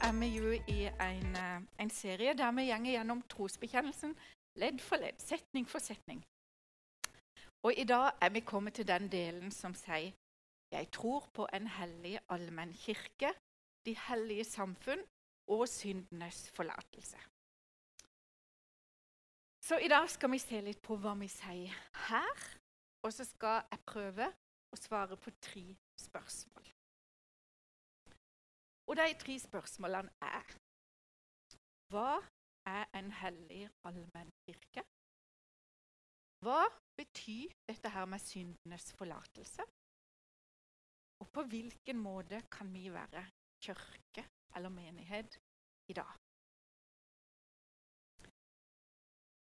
er vi jo i en, eh, en serie der vi gjenger gjennom trosbekjennelsen ledd for ledd, setning for setning. Og i dag er vi kommet til den delen som sier jeg tror på en hellig allmenn kirke, de hellige samfunn og syndenes forlatelse. Så i dag skal vi se litt på hva vi sier her, og så skal jeg prøve å svare på tre spørsmål. Og de tre spørsmålene er Hva er en hellig allmenn kirke? Hva betyr dette her med syndenes forlatelse? Og på hvilken måte kan vi være kirke eller menighet i dag?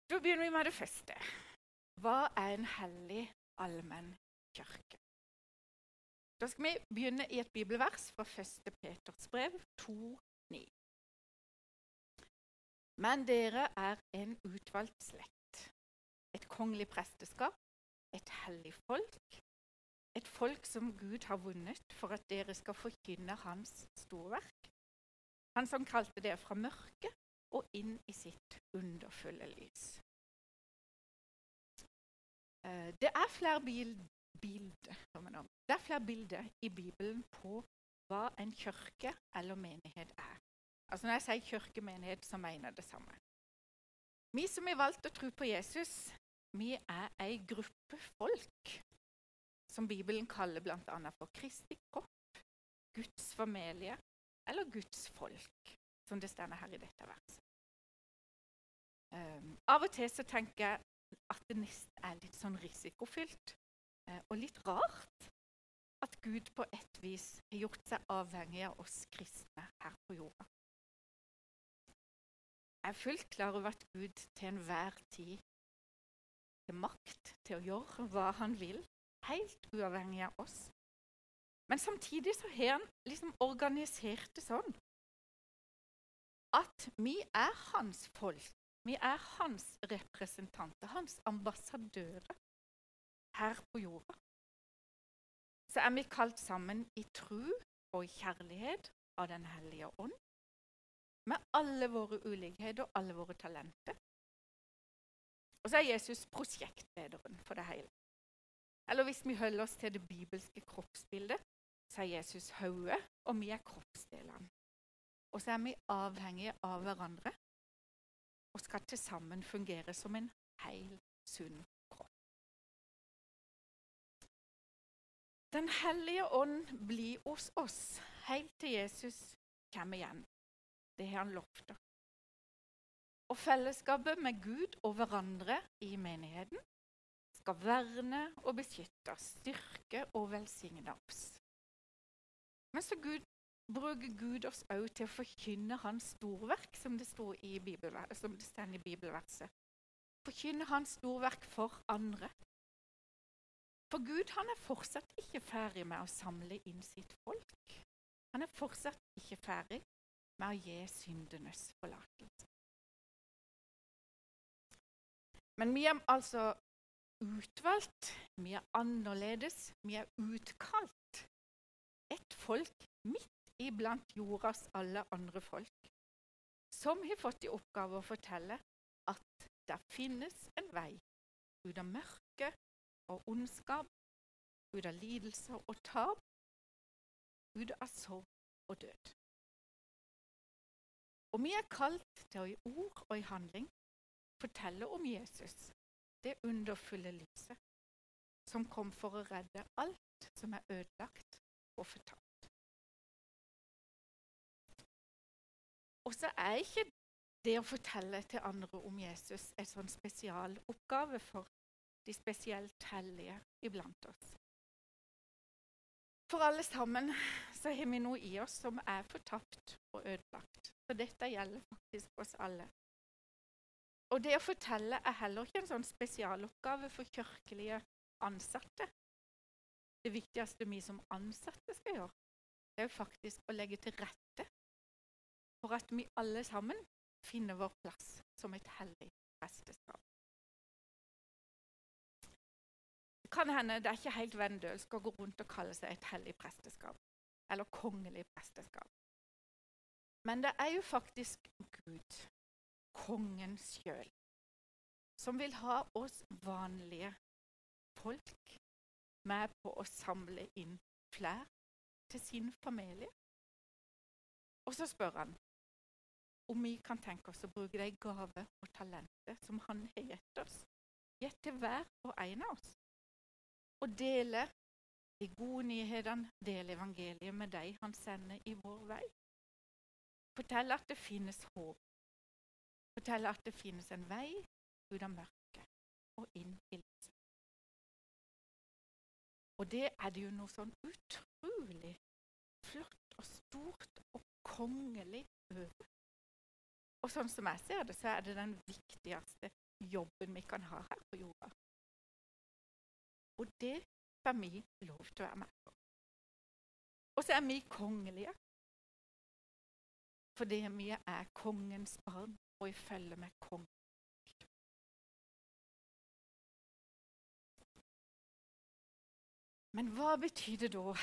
Da begynner vi med det første. Hva er en hellig allmenn kirke? Da skal vi begynne i et bibelvers fra 1. Peters brev 2,9. Men dere er en utvalgt slekt, et kongelig presteskap, et hellig folk, et folk som Gud har vunnet for at dere skal forkynne Hans storverk. Han som kalte dere fra mørket og inn i sitt underfulle lys. Eh, det er flere bilder det er flere bilder i Bibelen på hva en kirke eller menighet er. Altså Når jeg sier kirkemenighet, så mener jeg det samme. Vi som har valgt å tro på Jesus, vi er ei gruppe folk som Bibelen kaller bl.a. for Kristi kropp, Guds familie eller Guds folk, som det står her i dette verset. Um, av og til så tenker jeg at det nesten er litt sånn risikofylt og litt rart at Gud på et vis har gjort seg avhengig av oss kristne her på jorda. Jeg er fullt klar over at Gud til enhver tid har makt til å gjøre hva han vil, helt uavhengig av oss. Men samtidig så har han liksom organisert det sånn at vi er hans folk. Vi er hans representanter, hans ambassadører her på jorda så er vi kalt sammen i tru og i kjærlighet av Den hellige ånd. Med alle våre ulikheter og alle våre talenter. Og så er Jesus prosjektlederen for det hele. Eller hvis vi holder oss til det bibelske kroppsbildet, så er Jesus hodet, og vi er kroppsdelene. Og så er vi avhengige av hverandre og skal til sammen fungere som en hel, sunn Den hellige ånd blir hos oss helt til Jesus kommer igjen. Det har han lovt. Og fellesskapet med Gud og hverandre i menigheten skal verne og beskytte styrke og velsigne oss. Men så Gud, bruker Gud oss òg til å forkynne Hans storverk, som det står i, som det står i bibelverset. Forkynne Hans storverk for andre. For Gud han er fortsatt ikke ferdig med å samle inn sitt folk. Han er fortsatt ikke ferdig med å gi syndenes forlatelse. Men vi er altså utvalgt, vi er annerledes, vi er utkalt. Et folk midt iblant jordas alle andre folk, som har fått i oppgave å fortelle at det finnes en vei ut av mørket og ondskap, ut av lidelser og tap, ut av sorg og død. Og vi er kalt til å i ord og i handling fortelle om Jesus, det underfulle lyset, som kom for å redde alt som er ødelagt og fortapt. Og så er ikke det å fortelle til andre om Jesus en sånn spesialoppgave for de spesielt hellige iblant oss. For alle sammen så har vi noe i oss som er fortapt og ødelagt. Så dette gjelder faktisk oss alle. Og det å fortelle er heller ikke en sånn spesialoppgave for kirkelige ansatte. Det viktigste vi som ansatte skal gjøre, det er faktisk å legge til rette for at vi alle sammen finner vår plass som et hellig presteskap. Kan hende det er ikke helt vendølsk å gå rundt og kalle seg et hellig presteskap. Eller kongelig presteskap. Men det er jo faktisk Gud, kongen sjøl, som vil ha oss vanlige folk med på å samle inn flere til sin familie. Og så spør han om vi kan tenke oss å bruke de gave og talenter som han har gitt oss, gitt til hver og en av oss, og dele de gode nyhetene, dele evangeliet med de han sender i vår vei. Fortelle at det finnes håp. Fortelle at det finnes en vei ut av mørket og inn i lyset. Og det er det jo noe sånn utrolig flott og stort og kongelig over. Og sånn som jeg ser det, så er det den viktigste jobben vi kan ha her på jorda. Og det får vi lov til å være med på. Og så er vi kongelige. Fordi vi er kongens barn og i følge med kongen. Men hva betyr det da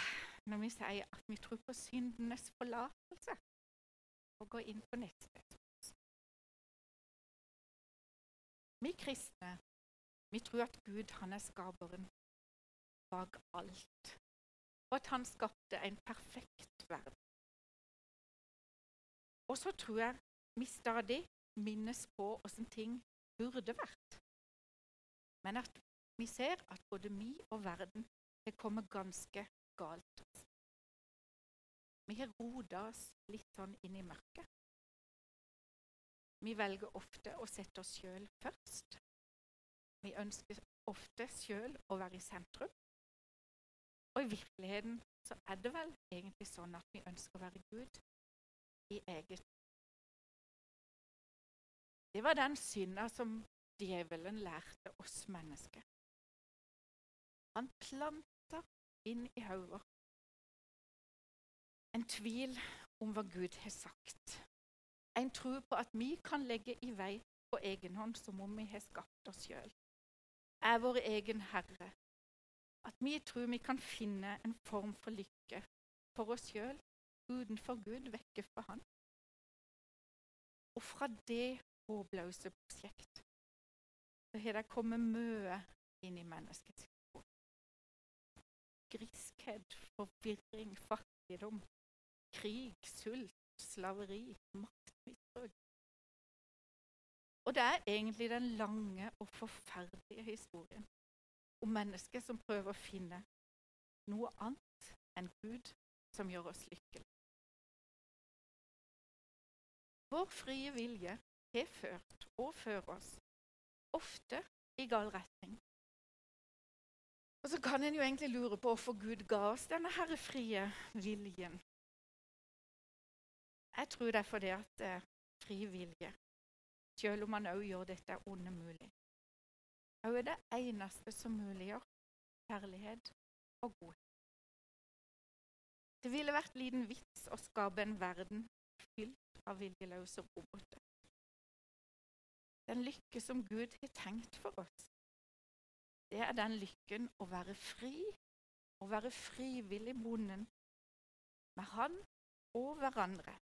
når vi sier at vi tror på syndenes forlatelse? Og går inn på neste. Vi kristne vi tror at Gud han er skaperen bak alt, og at han skapte en perfekt verden. Og så tror jeg vi stadig minnes på åssen ting burde vært. Men at vi ser at både vi og verden har kommet ganske galt. Vi har roda oss litt sånn inn i mørket. Vi velger ofte å sette oss sjøl først. Vi ønsker ofte sjøl å være i sentrum. Og i virkeligheten så er det vel egentlig sånn at vi ønsker å være Gud i eget Det var den synda som djevelen lærte oss mennesker. Han planta inn i hodet en tvil om hva Gud har sagt. En tro på at vi kan legge i vei på egen hånd som om vi har skapt oss sjøl. Er vår egen herre. At vi tror vi kan finne en form for lykke for oss sjøl utenfor Gud, vekke fra Han. Og fra det håpløse prosjekt så har det kommet mye inn i menneskets liv. Griskhet, forvirring, fattigdom, krig, sult, slaveri, maktmisbruk. Og det er egentlig den lange og forferdelige historien om mennesker som prøver å finne noe annet enn Gud som gjør oss lykkelige. Vår frie vilje har ført og fører oss ofte i gal retning. Og så kan en jo egentlig lure på hvorfor Gud ga oss denne herre frie viljen. Jeg tror det er fordi at eh, fri vilje, selv om man òg gjør dette onde mulig, òg er det eneste som muliggjør kjærlighet og godhet. Det ville vært liten vits å skape en verden fylt av viljeløse roboter. Den lykke som Gud har tenkt for oss, det er den lykken å være fri, å være frivillig bonden med Han og hverandre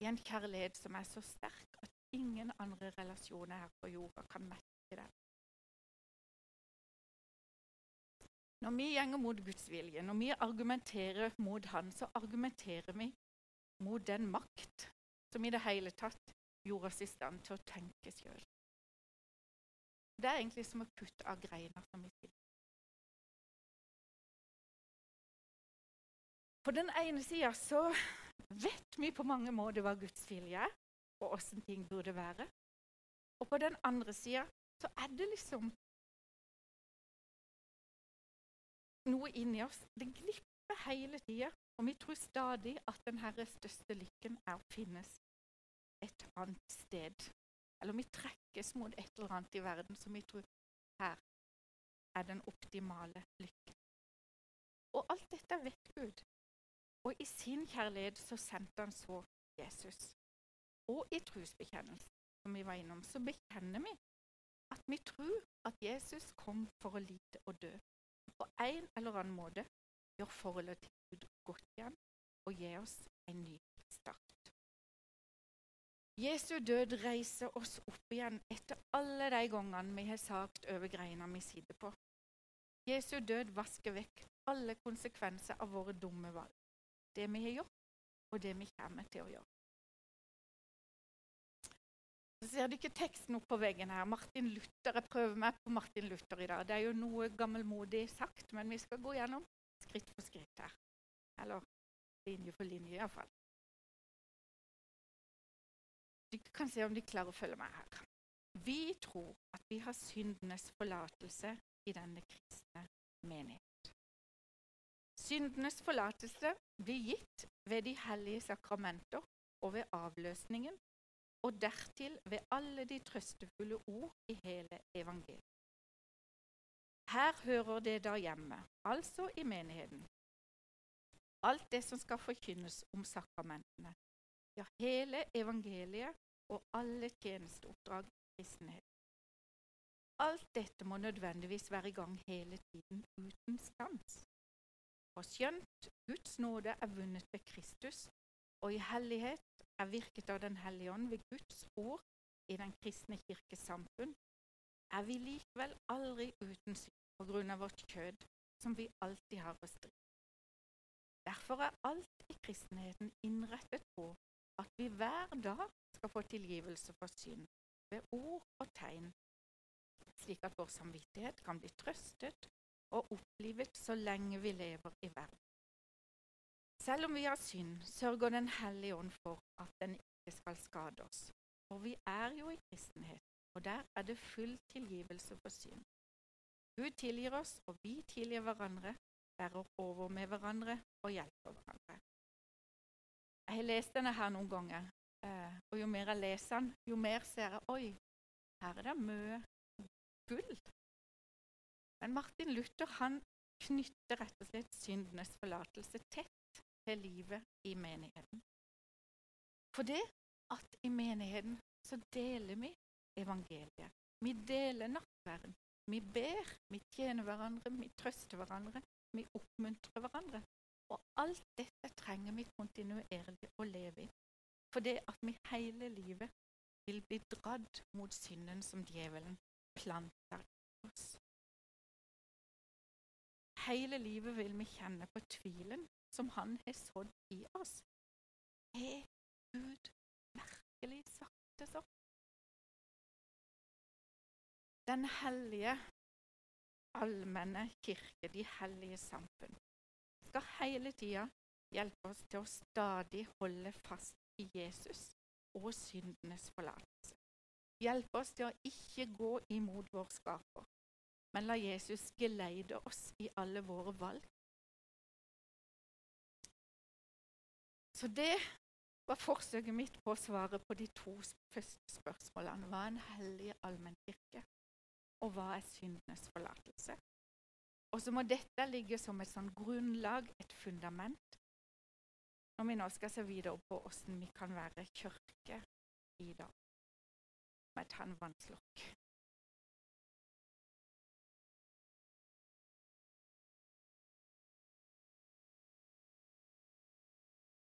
i en kjærlighet som er så sterk at ingen andre relasjoner her på jorda kan mette den. Når vi gjenger mot Guds vilje, når vi argumenterer mot Han, så argumenterer vi mot den makt som i det hele tatt gjorde oss i stand til å tenke sjøl. Det er egentlig som å putte av greiner som vi sier. På den ene sida så vet vi på mange måter hva Guds vilje er, og åssen ting burde være. Og på den andre sida så er det liksom noe inni oss. Det glipper hele tida, og vi tror stadig at den herre største lykken er å finnes et annet sted. Eller vi trekkes mot et eller annet i verden som vi tror her er den optimale lykken. Og alt dette vet Gud. Og i sin kjærlighet så sendte han så Jesus. Og i trosbekjennelsen, som vi var innom, så bekjenner vi at vi tror at Jesus kom for å lide og dø. På en eller annen måte gjør forholdet til Gud godt igjen og gi oss en ny start. Jesu død reiser oss opp igjen etter alle de gangene vi har sagt over greina vi sitter på. Jesu død vasker vekk alle konsekvenser av våre dumme valg. Det vi har gjort, og det vi kommer til å gjøre. Så ser du ikke teksten opp på veggen her. Martin Luther, Jeg prøver meg på Martin Luther i dag. Det er jo noe gammelmodig sagt, men vi skal gå gjennom skritt for skritt her. Eller linje for linje, iallfall. Du kan se om de klarer å følge meg her. Vi tror at vi har syndenes forlatelse i denne kristne menighet. Syndenes forlatelse blir gitt ved de hellige sakramenter og ved avløsningen, og dertil ved alle de trøstefulle ord i hele evangeliet. Her hører det da hjemme, altså i menigheten. Alt det som skal forkynnes om sakramentene, ja, hele evangeliet og alle tjenesteoppdrag i kristenhet. Alt dette må nødvendigvis være i gang hele tiden uten stans. For skjønt Guds nåde er vunnet ved Kristus, og i hellighet er virket av Den hellige ånd ved Guds ord i den kristne kirkes samfunn, er vi likevel aldri uten synd på grunn av vårt kjød, som vi alltid har å stri. Derfor er alt i kristenheten innrettet på at vi hver dag skal få tilgivelse for synd ved ord og tegn, slik at vår samvittighet kan bli trøstet og opplivet så lenge vi lever i verden. Selv om vi har synd, sørger Den hellige ånd for at den ikke skal skade oss. For vi er jo i kristenhet, og der er det full tilgivelse for synd. Gud tilgir oss, og vi tilgir hverandre, bærer over med hverandre og hjelper hverandre. Jeg har lest denne her noen ganger, eh, og jo mer jeg leser den, jo mer ser jeg oi, her er det mye gull. Men Martin Luther han knytter rett og slett syndenes forlatelse tett til livet i menigheten. For det at i menigheten så deler vi evangeliet. Vi deler nattverden. Vi ber, vi tjener hverandre, vi trøster hverandre, vi oppmuntrer hverandre. Og alt dette trenger vi kontinuerlig å leve i. For det at vi hele livet vil bli dradd mot synden som djevelen planter i oss. Hele livet vil vi kjenne på tvilen som han har sådd i oss. Er Gud virkelig sagt det sånn? Den hellige, allmenne kirke, de hellige samfunn, skal hele tida hjelpe oss til å stadig holde fast i Jesus og syndenes forlatelse. Hjelpe oss til å ikke gå imot vår skaper, men la Jesus geleide oss i alle våre valg. Så det var forsøket mitt på å svare på de to første spørsmålene. Hva er en hellig allmennkirke? Og hva er syndenes forlatelse? Og så må dette ligge som et sånn grunnlag, et fundament, når vi nå skal se videre på hvordan vi kan være kirke i dag. Med ta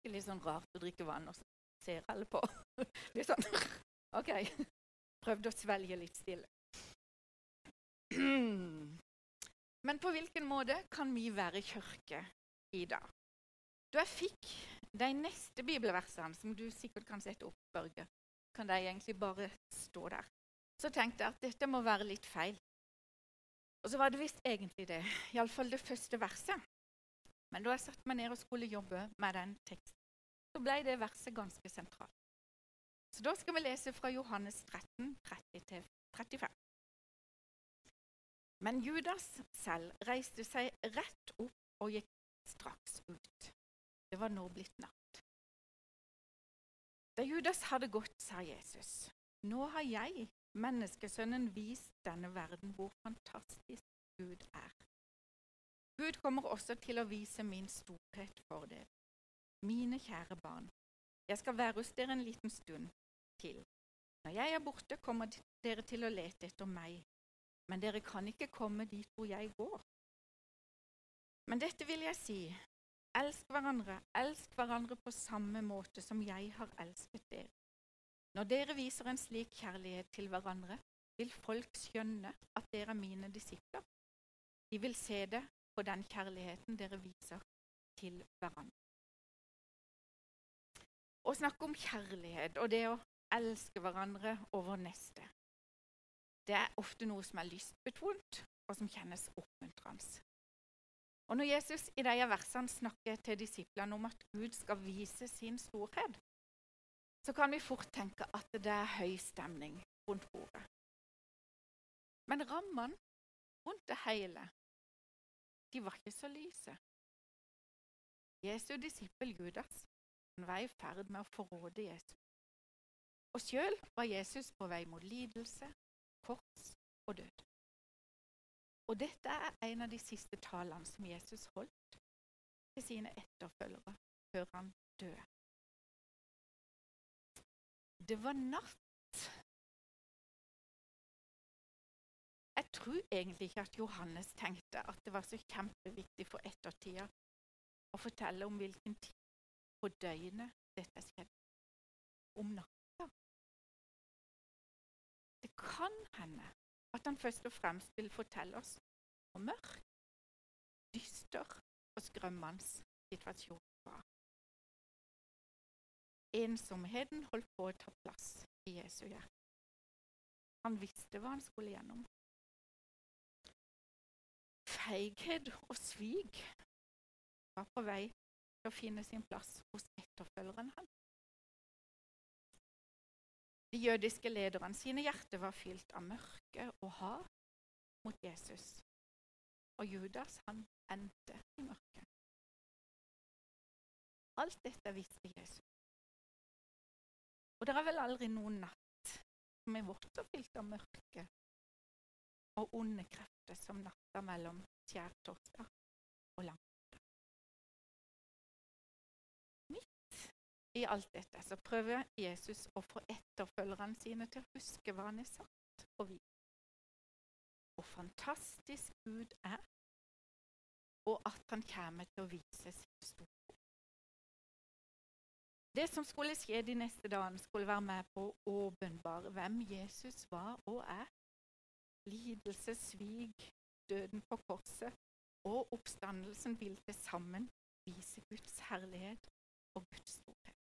en. Det er litt sånn rart å drikke vann, og så ser alle på. Litt sånn OK. Prøvde å svelge litt stille. Men på hvilken måte kan vi være kirke i dag? Da jeg fikk de neste bibelversene, som du sikkert kan sette opp, Børge, kan de egentlig bare stå der, så tenkte jeg at dette må være litt feil. Og så var det visst egentlig det, iallfall det første verset. Men da jeg satte meg ned og skulle jobbe med den teksten, så ble det verset ganske sentralt. Så da skal vi lese fra Johannes 13, 30-35. Men Judas selv reiste seg rett opp og gikk straks ut. Det var nå blitt natt. Da Judas hadde gått, sa Jesus, nå har jeg, menneskesønnen, vist denne verden hvor fantastisk Gud er. Gud kommer også til å vise min storhet for dere. Mine kjære barn, jeg skal være hos dere en liten stund til. Når jeg er borte, kommer dere til å lete etter meg, men dere kan ikke komme dit hvor jeg går. Men dette vil jeg si, elsk hverandre, elsk hverandre på samme måte som jeg har elsket dere. Når dere viser en slik kjærlighet til hverandre, vil folk skjønne at dere er mine disipler. De vil se det på den kjærligheten dere viser til hverandre. Å snakke om kjærlighet og det å elske hverandre over neste, det er ofte noe som er lystbetont, og som kjennes oppmuntrende. Og Når Jesus i disse versene snakker til disiplene om at Gud skal vise sin storhet, så kan vi fort tenke at det er høy stemning rundt bordet. Men rammene rundt det hele, de var ikke så lyse. Jesu disippel Judas han var i ferd med å forråde Jesus. Og sjøl var Jesus på vei mot lidelse, kors og død. Og dette er en av de siste talene som Jesus holdt til sine etterfølgere før han døde. Det var natt. Jeg tror egentlig ikke at Johannes tenkte at det var så kjempeviktig for ettertida å fortelle om hvilken tid på døgnet dette skjedde. Om natta. Det kan hende at han først og fremst vil fortelle oss hvor mørk, dyster og skrømmende situasjonen var. Ensomheten holdt på å ta plass i Jesu hjerte. Han visste hva han skulle gjennom. Feighet og svik var på vei til å finne sin plass hos etterfølgeren hans. De jødiske lederne sine hjerter var fylt av mørke og hat mot Jesus. Og Judas, han endte i mørket. Alt dette visste Jesus. Og det er vel aldri noen natt som er vårt så fylt av mørke og onde krefter som natta mellom skjærtorsdag og langtorsdag. Midt i alt dette så prøver Jesus å få etterfølgerne sine til å huske hva han har sagt og vist. Hvor fantastisk Gud er, og at han kommer til å vise sin storhet. Det som skulle skje de neste dagene, skulle være med på å åpenbare hvem Jesus var og er. Lidelse, svik, døden på korset og oppstandelsen vil til sammen vise Guds herlighet og Guds storhet.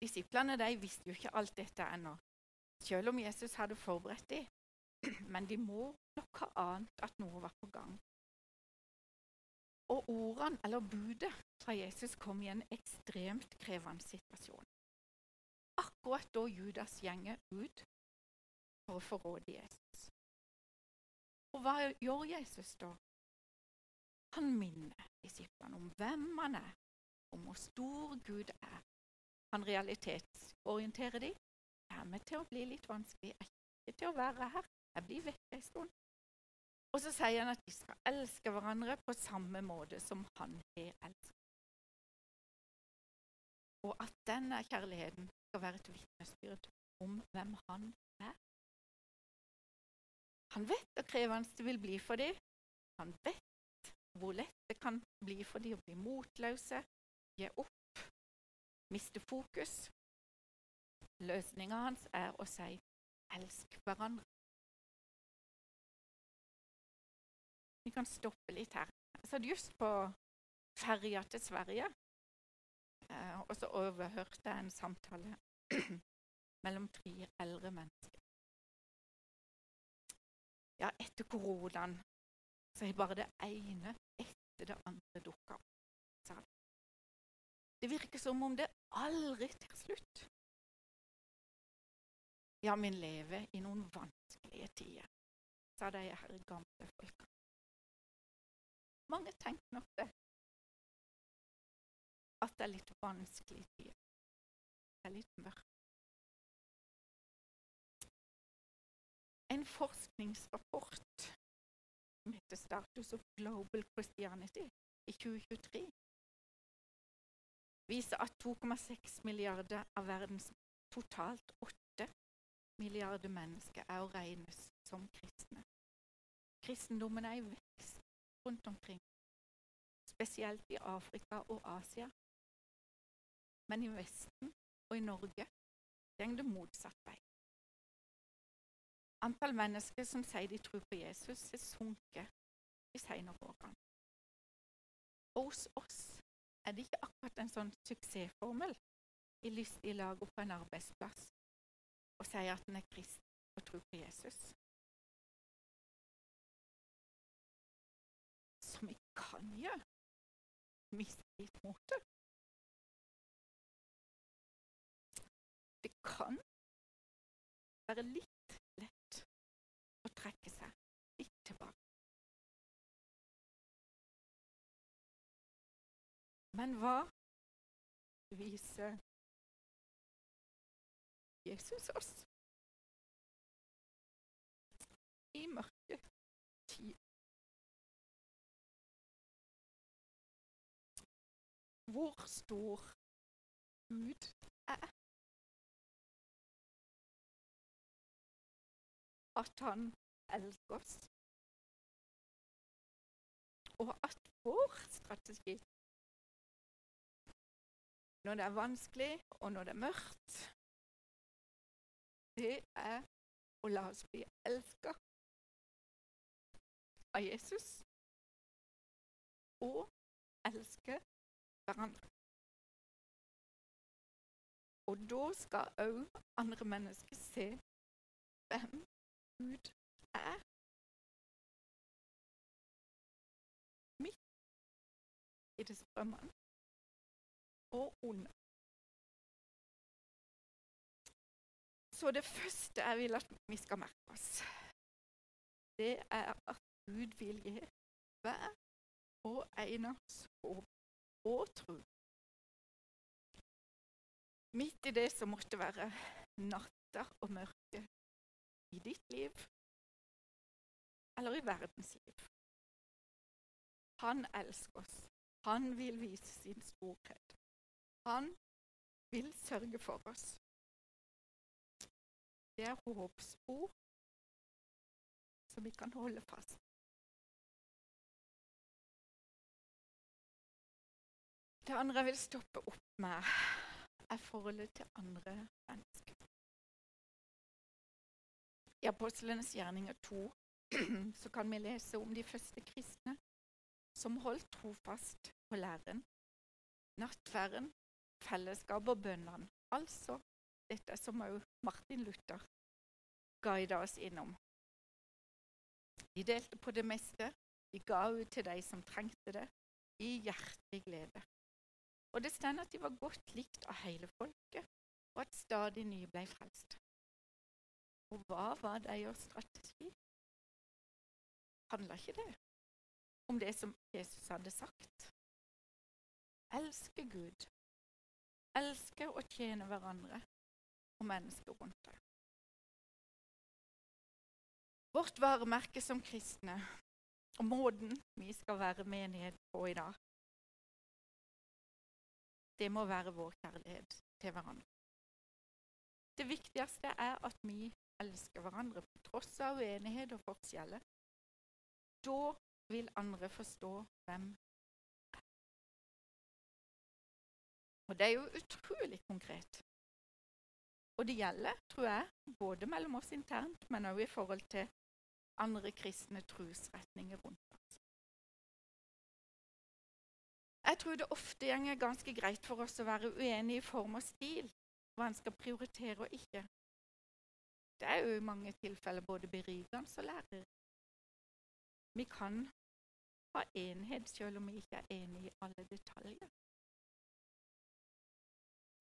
Disiplene de visste jo ikke alt dette ennå, selv om Jesus hadde forberedt dem. Men de må nok ha ant at noe var på gang. Og ordene, eller budet, fra Jesus kom i en ekstremt krevende situasjon. Akkurat da Judas gjenger ut for å forråde Jesus. Og hva gjør Jesus da? Han minner disiplene om hvem han er, om hvor stor Gud er. Han realitetsorienterer dem. Det er med til å bli litt vanskelig. Jeg er ikke til å være her. Jeg blir vekk en stund. Og så sier han at de skal elske hverandre på samme måte som han har elsket. Og at denne kjærligheten skal være et vitnesbyrd om hvem han er. Han vet hvor krevende det vil bli for dem. Han vet hvor lett det kan bli for dem å bli motløse, gi opp, miste fokus. Løsninga hans er å si 'elsk hverandre'. Vi kan stoppe litt her. Jeg satt just på ferja til Sverige, eh, og så overhørte jeg en samtale mellom tre eldre mennesker. Ja, etter koronaen så har bare det ene etter det andre dukka opp, sa de. Det virker som om det aldri tar slutt. Ja, vi lever i noen vanskelige tider, sa de her gamle folka. Mange tenker nok det. At det er litt vanskelig tider. Det er litt mørkt. En forskningsrapport som heter 'Status of Global Christianity' i 2023 viser at 2,6 milliarder av verdens totalt 8 milliarder mennesker er å regnes som kristne. Kristendommen er i vekst rundt omkring, spesielt i Afrika og Asia. Men i Vesten og i Norge går det motsatt vei. Antall mennesker som sier de tror på Jesus, har sunket de senere årene. Og hos oss er det ikke akkurat en sånn suksessformel i lystige lag på en arbeidsplass å si at en er kristen og tror på Jesus. Som vi kan gjøre. Miste litt motet. Det kan være litt Men hva viser Jesus oss? I mørke tid. Hvor stor Gud er. At han elsker oss. Og at vår strategi når det er vanskelig, og når det er mørkt, det er å la oss bli elska av Jesus og elske hverandre. Og da skal òg andre mennesker se hvem Gud er. Midt i det strømmene og ond. Så det første jeg vil at vi skal merke oss, det er at Gud vil gi hver og en av oss håp og tro. Midt i det som måtte være natter og mørke i ditt liv eller i verdens liv. Han elsker oss. Han vil vise sin storhet. Han vil sørge for oss. Det er håpsord som vi kan holde fast Det andre jeg vil stoppe opp med, er forholdet til andre mennesker. I Apostlenes gjerninger 2 så kan vi lese om de første kristne som holdt trofast på læren, nattverden, fellesskap og bønnene. Altså dette som også Martin Luther guida oss innom. De delte på det meste, de ga ut til de som trengte det, i hjertelig glede. Og det står at de var godt likt av hele folket, og at stadig nye ble frelst. Og hva var deres strategi? Handla ikke det om det som Jesus hadde sagt? Elske Gud, elske og tjene hverandre og mennesker rundt deg. Vårt varemerke som kristne og måten vi skal være menighet på i dag, det må være vår kjærlighet til hverandre. Det viktigste er at vi elsker hverandre på tross av uenighet og forskjeller. Da vil andre forstå hvem Og det er jo utrolig konkret. Og det gjelder, tror jeg, både mellom oss internt, men også i forhold til andre kristne trosretninger rundt oss. Jeg tror det ofte går ganske greit for oss å være uenige i form og stil, hva en skal prioritere og ikke. Det er jo i mange tilfeller både berikende og lærer. Vi kan ha enhet selv om vi ikke er enige i alle detaljer.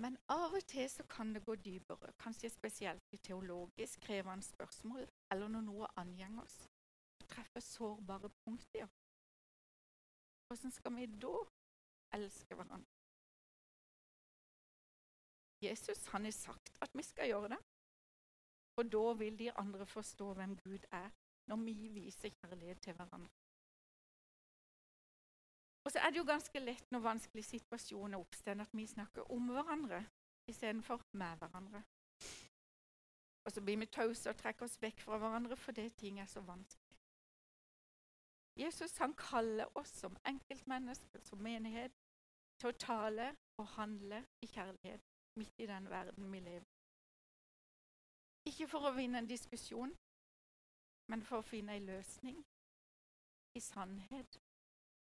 Men av og til så kan det gå dypere, kanskje spesielt i teologisk krevende spørsmål, eller når noe angår oss treffer sårbare punkter. Hvordan skal vi da elske hverandre? Jesus han har sagt at vi skal gjøre det, og da vil de andre forstå hvem Gud er, når vi viser kjærlighet til hverandre. Og så er det jo ganske lett når vanskelige situasjoner oppstår, at vi snakker om hverandre istedenfor med hverandre. Og så blir vi tause og trekker oss vekk fra hverandre fordi ting er så vanskelig. Jesus han kaller oss som enkeltmennesker, som menighet, til å tale og handle i kjærlighet midt i den verden vi lever i. Ikke for å vinne en diskusjon, men for å finne en løsning i sannhet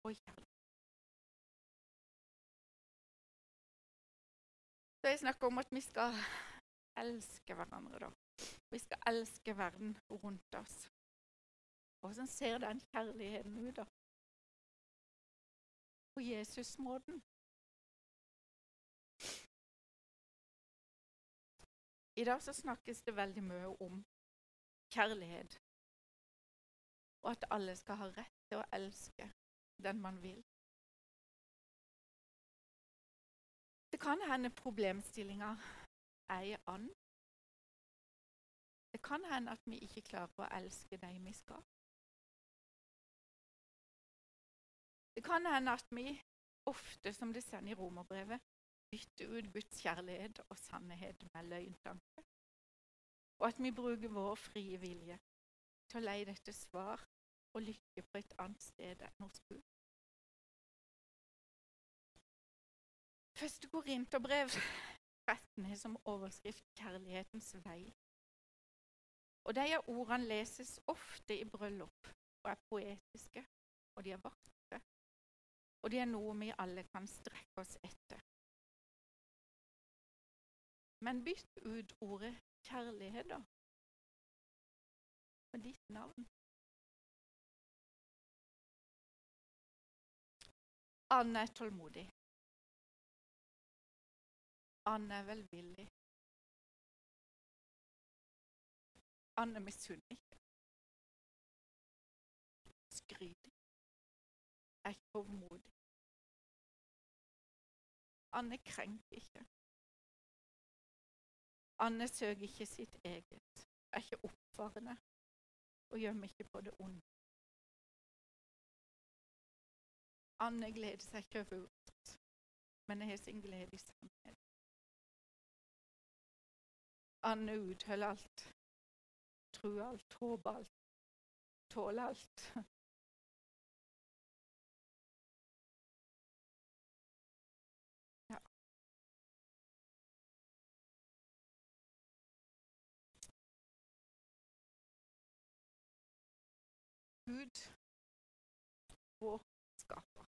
og i kjærlighet. Så jeg snakker om at vi skal elske hverandre, da. Vi skal elske verden rundt oss. Hvordan ser den kjærligheten ut, da? På Jesus-måten. I dag så snakkes det veldig mye om kjærlighet, og at alle skal ha rett til å elske den man vil. Det kan hende problemstillinga er i annen. Det kan hende at vi ikke klarer å elske de vi skal. Det kan hende at vi ofte, som det står i romerbrevet, bytter ut Guds kjærlighet og sannhet med løgntanke. Og at vi bruker vår frie vilje til å leie dette svar og lykke på et annet sted enn hos Gud. Første Korinterbrev 13 har som overskrift 'Kjærlighetens vei'. Og De ordene leses ofte i bryllup og er poetiske, og de er vakre. Og de er noe vi alle kan strekke oss etter. Men bytt ut ordet 'kjærlighet', da. Med ditt navn. Anne er tålmodig. Anne er velvillig. Anne misunner ikke. Skryter. Er ikke hovmodig. Anne krenker ikke. Anne søker ikke sitt eget, er ikke oppfarende og gjemmer ikke på det onde. Anne gleder seg ikke over urett, men har sin glede i sannhet. Anne utholder alt, Tro alt, håpe alt, tåle alt. Gud, vår skaper,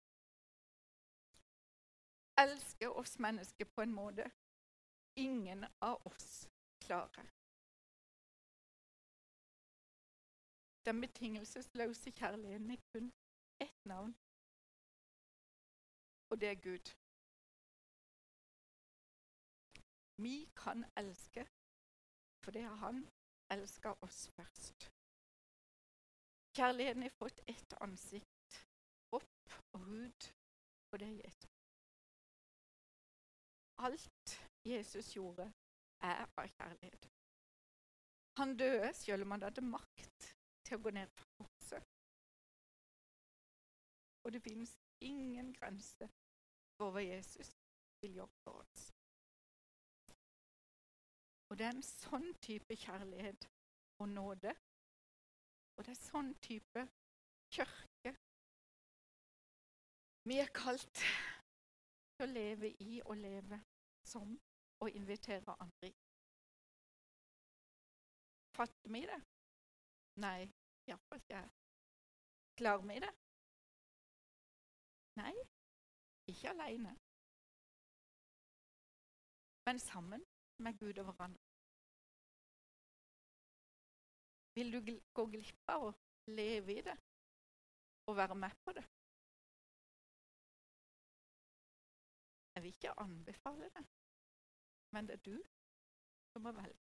elsker oss mennesker på en måte. Ingen av oss klarer. Den betingelsesløse kjærligheten er kun ett navn, og det er Gud. Vi kan elske fordi Han elsker oss først. Kjærligheten har fått ett ansikt, opp og hud, og det er Jesus. Alt Jesus gjorde, er av kjærlighet. Han døde selv om han hadde makt til å gå ned fra korset. Og det finnes ingen grense for hva Jesus vil gjøre for oss. Og det er en sånn type kjærlighet og nåde, og det er sånn type kirke vi er kalt til å leve i og leve som og invitere andre i. Fatter vi det? Nei, iallfall ikke jeg. Klarer vi det? Nei, ikke alene. Men sammen med Gud og hverandre. Vil du gå glipp av å leve i det og være med på det? Jeg vil ikke anbefale det, men det er du som må velge.